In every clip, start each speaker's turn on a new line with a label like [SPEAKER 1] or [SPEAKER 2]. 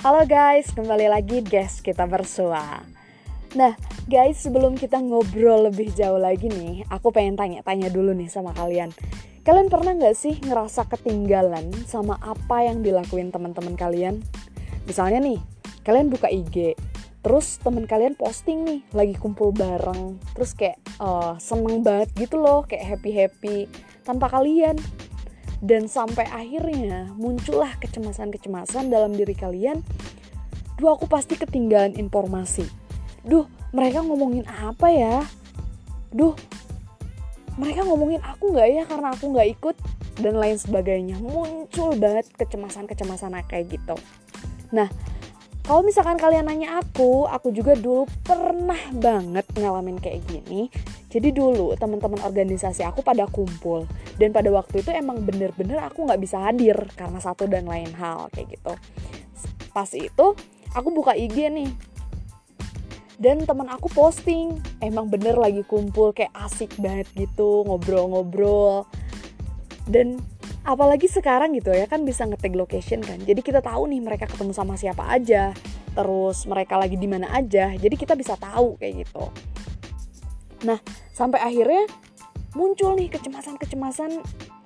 [SPEAKER 1] Halo guys, kembali lagi guys kita bersua. Nah guys, sebelum kita ngobrol lebih jauh lagi nih, aku pengen tanya-tanya dulu nih sama kalian. Kalian pernah nggak sih ngerasa ketinggalan sama apa yang dilakuin teman-teman kalian? Misalnya nih, kalian buka IG, terus teman kalian posting nih lagi kumpul bareng, terus kayak uh, seneng banget gitu loh, kayak happy happy tanpa kalian dan sampai akhirnya muncullah kecemasan-kecemasan dalam diri kalian. Duh aku pasti ketinggalan informasi. Duh mereka ngomongin apa ya? Duh mereka ngomongin aku nggak ya karena aku nggak ikut? Dan lain sebagainya. Muncul banget kecemasan-kecemasan kayak gitu. Nah kalau misalkan kalian nanya aku aku juga dulu pernah banget ngalamin kayak gini jadi dulu teman-teman organisasi aku pada kumpul. Dan pada waktu itu emang bener-bener aku nggak bisa hadir karena satu dan lain hal kayak gitu. Pas itu aku buka IG nih. Dan teman aku posting. Emang bener lagi kumpul kayak asik banget gitu ngobrol-ngobrol. Dan apalagi sekarang gitu ya kan bisa ngetek location kan. Jadi kita tahu nih mereka ketemu sama siapa aja. Terus mereka lagi di mana aja. Jadi kita bisa tahu kayak gitu Nah, sampai akhirnya muncul nih kecemasan-kecemasan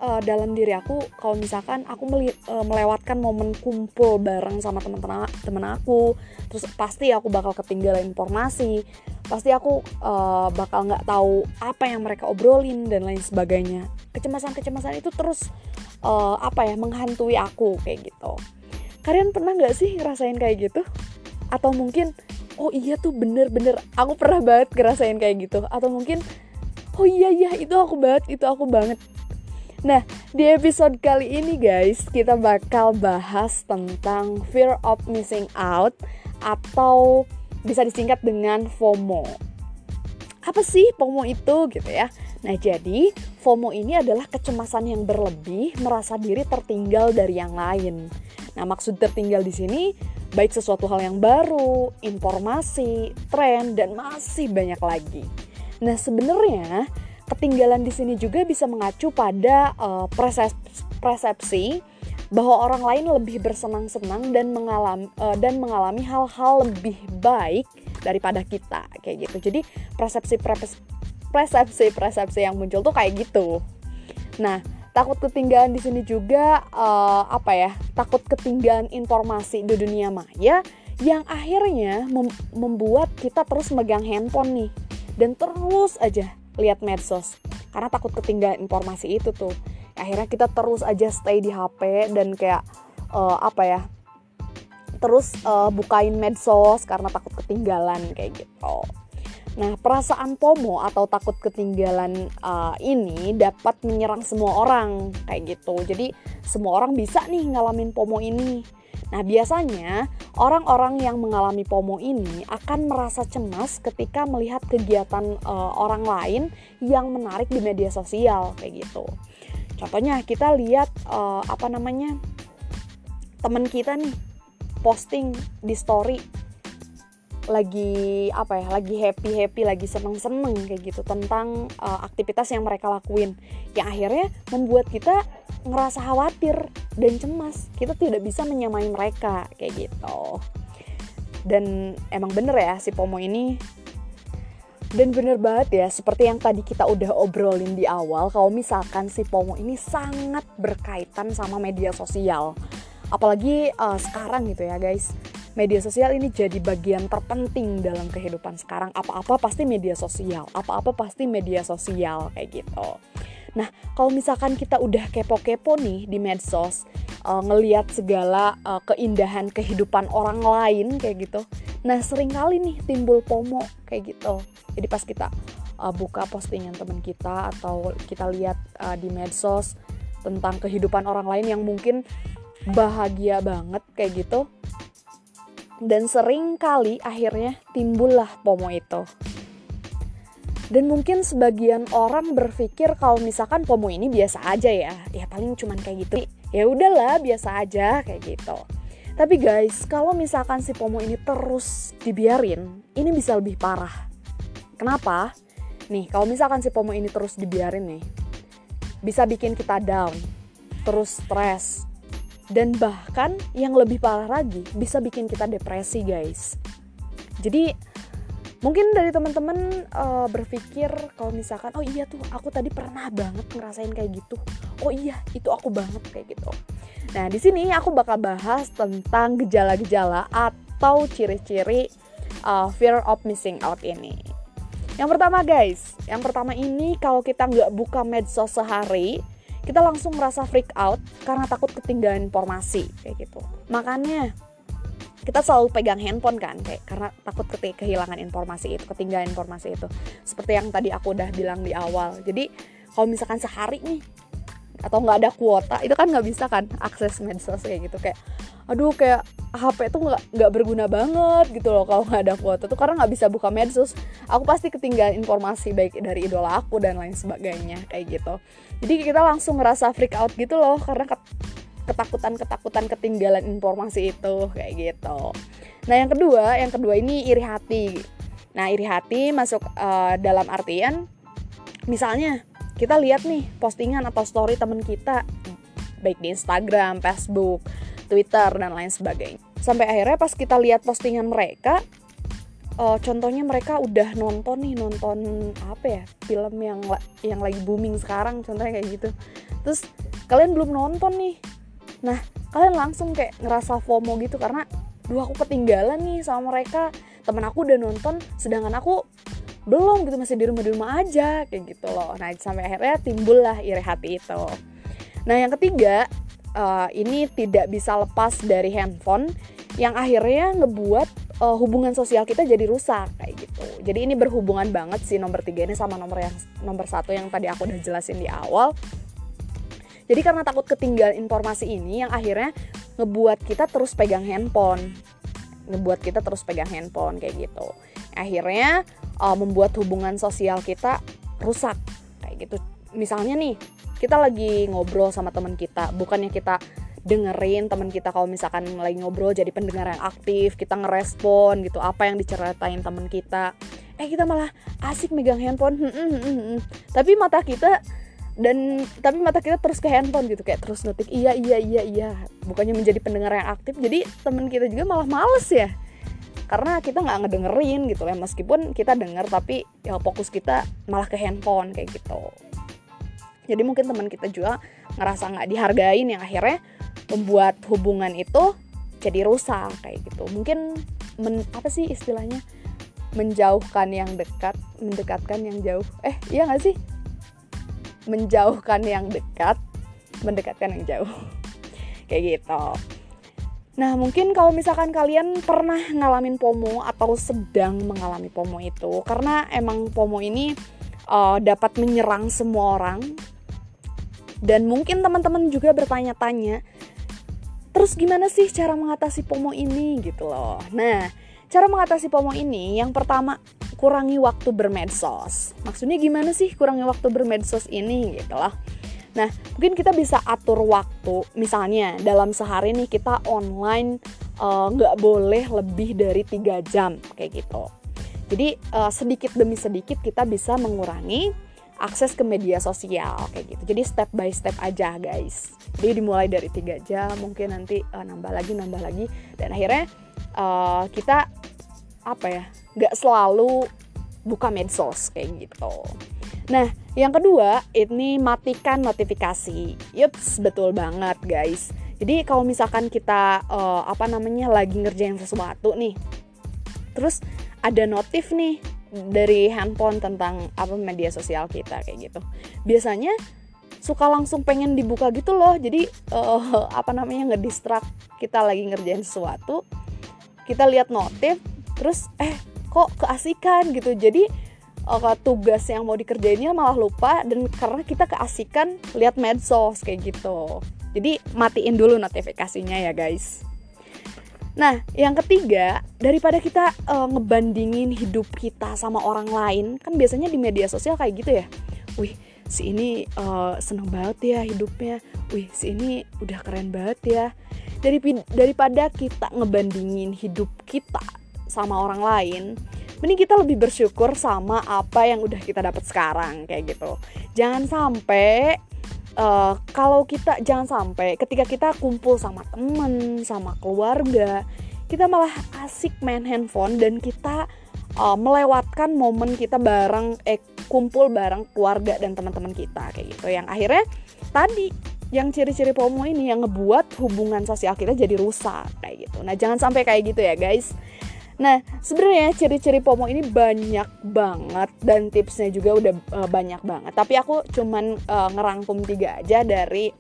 [SPEAKER 1] uh, dalam diri aku kalau misalkan aku meli uh, melewatkan momen kumpul bareng sama teman-teman teman aku terus pasti aku bakal ketinggalan informasi pasti aku uh, bakal nggak tahu apa yang mereka obrolin dan lain sebagainya. Kecemasan-kecemasan itu terus uh, apa ya menghantui aku kayak gitu. Kalian pernah nggak sih ngerasain kayak gitu? Atau mungkin oh iya tuh bener-bener aku pernah banget ngerasain kayak gitu atau mungkin oh iya iya itu aku banget itu aku banget Nah, di episode kali ini guys, kita bakal bahas tentang fear of missing out atau bisa disingkat dengan FOMO. Apa sih FOMO itu gitu ya? Nah, jadi FOMO ini adalah kecemasan yang berlebih, merasa diri tertinggal dari yang lain. Nah, maksud tertinggal di sini baik sesuatu hal yang baru, informasi, tren, dan masih banyak lagi. Nah, sebenarnya ketinggalan di sini juga bisa mengacu pada uh, persepsi bahwa orang lain lebih bersenang-senang dan mengalami uh, dan mengalami hal-hal lebih baik daripada kita kayak gitu. Jadi persepsi persepsi persepsi yang muncul tuh kayak gitu. Nah, takut ketinggalan di sini juga uh, apa ya takut ketinggalan informasi di dunia maya yang akhirnya mem membuat kita terus megang handphone nih dan terus aja lihat medsos. Karena takut ketinggalan informasi itu tuh. Akhirnya kita terus aja stay di HP dan kayak uh, apa ya terus uh, bukain medsos karena takut ketinggalan kayak gitu Nah, perasaan FOMO atau takut ketinggalan uh, ini dapat menyerang semua orang kayak gitu. Jadi semua orang bisa nih ngalamin FOMO ini. Nah, biasanya orang-orang yang mengalami FOMO ini akan merasa cemas ketika melihat kegiatan uh, orang lain yang menarik di media sosial kayak gitu. Contohnya kita lihat uh, apa namanya teman kita nih posting di story lagi apa ya lagi happy happy lagi seneng seneng kayak gitu tentang uh, aktivitas yang mereka lakuin. Yang akhirnya membuat kita ngerasa khawatir dan cemas. Kita tidak bisa menyamai mereka kayak gitu. Dan emang bener ya si Pomo ini. Dan bener banget ya seperti yang tadi kita udah obrolin di awal kalau misalkan si Pomo ini sangat berkaitan sama media sosial. Apalagi uh, sekarang gitu ya guys media sosial ini jadi bagian terpenting dalam kehidupan sekarang. Apa-apa pasti media sosial, apa-apa pasti media sosial kayak gitu. Nah, kalau misalkan kita udah kepo-kepo nih di medsos, uh, ngeliat segala uh, keindahan kehidupan orang lain kayak gitu. Nah, sering kali nih timbul FOMO kayak gitu. Jadi pas kita uh, buka postingan teman kita atau kita lihat uh, di medsos tentang kehidupan orang lain yang mungkin bahagia banget kayak gitu dan sering kali akhirnya timbullah FOMO itu. Dan mungkin sebagian orang berpikir kalau misalkan FOMO ini biasa aja ya, ya paling cuman kayak gitu. Ya udahlah, biasa aja kayak gitu. Tapi guys, kalau misalkan si FOMO ini terus dibiarin, ini bisa lebih parah. Kenapa? Nih, kalau misalkan si FOMO ini terus dibiarin nih, bisa bikin kita down, terus stres, dan bahkan yang lebih parah lagi bisa bikin kita depresi guys. Jadi mungkin dari teman-teman uh, berpikir kalau misalkan oh iya tuh aku tadi pernah banget ngerasain kayak gitu. Oh iya itu aku banget kayak gitu. Nah di sini aku bakal bahas tentang gejala-gejala atau ciri-ciri uh, fear of missing out ini. Yang pertama guys. Yang pertama ini kalau kita nggak buka medsos sehari kita langsung merasa freak out karena takut ketinggalan informasi kayak gitu. Makanya kita selalu pegang handphone kan kayak karena takut kehilangan informasi itu ketinggalan informasi itu. Seperti yang tadi aku udah bilang di awal. Jadi kalau misalkan sehari nih atau nggak ada kuota itu kan nggak bisa kan akses medsos kayak gitu. Kayak aduh kayak HP tuh nggak nggak berguna banget gitu loh kalau nggak ada kuota tuh. Karena nggak bisa buka medsos aku pasti ketinggalan informasi baik dari idola aku dan lain sebagainya kayak gitu. Jadi kita langsung ngerasa freak out gitu loh karena ketakutan ketakutan ketinggalan informasi itu kayak gitu. Nah yang kedua yang kedua ini iri hati. Nah iri hati masuk uh, dalam artian misalnya kita lihat nih postingan atau story temen kita baik di Instagram, Facebook, Twitter dan lain sebagainya. Sampai akhirnya pas kita lihat postingan mereka, uh, contohnya mereka udah nonton nih nonton apa ya film yang yang lagi booming sekarang contohnya kayak gitu. Terus kalian belum nonton nih, nah kalian langsung kayak ngerasa FOMO gitu karena duh aku ketinggalan nih sama mereka temen aku udah nonton sedangkan aku belum gitu masih di rumah di rumah aja kayak gitu loh. Nah sampai akhirnya timbullah iri hati itu. Nah yang ketiga uh, ini tidak bisa lepas dari handphone yang akhirnya ngebuat uh, hubungan sosial kita jadi rusak kayak gitu. Jadi ini berhubungan banget sih nomor tiga ini sama nomor yang nomor satu yang tadi aku udah jelasin di awal. Jadi karena takut ketinggalan informasi ini yang akhirnya ngebuat kita terus pegang handphone. Ngebuat kita terus pegang handphone kayak gitu. Akhirnya uh, membuat hubungan sosial kita rusak. Kayak gitu. Misalnya nih kita lagi ngobrol sama teman kita. Bukannya kita dengerin teman kita kalau misalkan lagi ngobrol jadi pendengar yang aktif kita ngerespon gitu. Apa yang diceritain teman kita. Eh kita malah asik megang handphone. Hmm, hmm, hmm, hmm. tapi mata kita dan tapi mata kita terus ke handphone gitu. Kayak terus ngetik iya iya iya iya. Bukannya menjadi pendengar yang aktif jadi teman kita juga malah males ya karena kita nggak ngedengerin gitu ya meskipun kita denger tapi ya fokus kita malah ke handphone kayak gitu. Jadi mungkin teman kita juga ngerasa nggak dihargain yang akhirnya membuat hubungan itu jadi rusak kayak gitu. Mungkin men, apa sih istilahnya? Menjauhkan yang dekat mendekatkan yang jauh. Eh iya nggak sih? Menjauhkan yang dekat mendekatkan yang jauh. Kayak gitu Nah, mungkin kalau misalkan kalian pernah ngalamin FOMO atau sedang mengalami FOMO itu, karena emang FOMO ini uh, dapat menyerang semua orang, dan mungkin teman-teman juga bertanya-tanya, terus gimana sih cara mengatasi FOMO ini gitu loh. Nah, cara mengatasi FOMO ini yang pertama kurangi waktu bermedsos. Maksudnya gimana sih kurangi waktu bermedsos ini gitu loh. Nah, mungkin kita bisa atur waktu. Misalnya, dalam sehari nih kita online eh, nggak uh, boleh lebih dari tiga jam kayak gitu. Jadi uh, sedikit demi sedikit kita bisa mengurangi akses ke media sosial kayak gitu. Jadi step by step aja guys. Jadi dimulai dari tiga jam, mungkin nanti uh, nambah lagi, nambah lagi, dan akhirnya uh, kita apa ya, nggak selalu buka medsos kayak gitu. Nah, yang kedua, ini matikan notifikasi. Yups, betul banget guys. Jadi kalau misalkan kita uh, apa namanya lagi ngerjain sesuatu nih, terus ada notif nih dari handphone tentang apa media sosial kita kayak gitu. Biasanya suka langsung pengen dibuka gitu loh. Jadi uh, apa namanya ngedistract kita lagi ngerjain sesuatu, kita lihat notif, terus eh kok keasikan gitu. Jadi uh, tugas yang mau dikerjainnya malah lupa dan karena kita keasikan lihat medsos kayak gitu jadi matiin dulu notifikasinya ya guys Nah, yang ketiga, daripada kita uh, ngebandingin hidup kita sama orang lain, kan biasanya di media sosial kayak gitu ya. Wih, si ini uh, seneng banget ya hidupnya. Wih, si ini udah keren banget ya. Dari daripada kita ngebandingin hidup kita sama orang lain, mending kita lebih bersyukur sama apa yang udah kita dapat sekarang kayak gitu jangan sampai uh, kalau kita jangan sampai ketika kita kumpul sama temen sama keluarga kita malah asik main handphone dan kita uh, melewatkan momen kita bareng eh kumpul bareng keluarga dan teman-teman kita kayak gitu yang akhirnya tadi yang ciri-ciri FOMO ini yang ngebuat hubungan sosial kita jadi rusak kayak gitu. Nah, jangan sampai kayak gitu ya, guys. Nah, sebenarnya ciri-ciri FOMO ini banyak banget dan tipsnya juga udah uh, banyak banget. Tapi aku cuman uh, ngerangkum tiga aja dari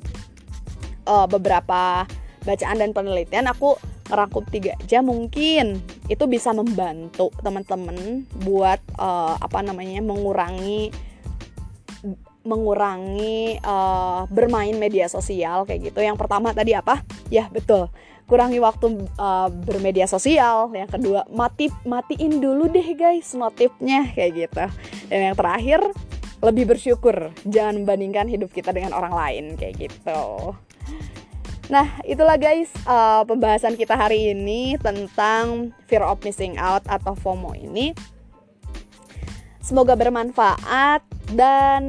[SPEAKER 1] uh, beberapa bacaan dan penelitian. Aku ngerangkum tiga aja mungkin itu bisa membantu teman-teman buat uh, apa namanya mengurangi mengurangi uh, bermain media sosial kayak gitu. Yang pertama tadi apa? Ya betul, kurangi waktu uh, bermedia sosial. Yang kedua mati matiin dulu deh guys notifnya kayak gitu. Dan yang terakhir lebih bersyukur, jangan membandingkan hidup kita dengan orang lain kayak gitu. Nah, itulah guys uh, pembahasan kita hari ini tentang fear of missing out atau FOMO ini. Semoga bermanfaat dan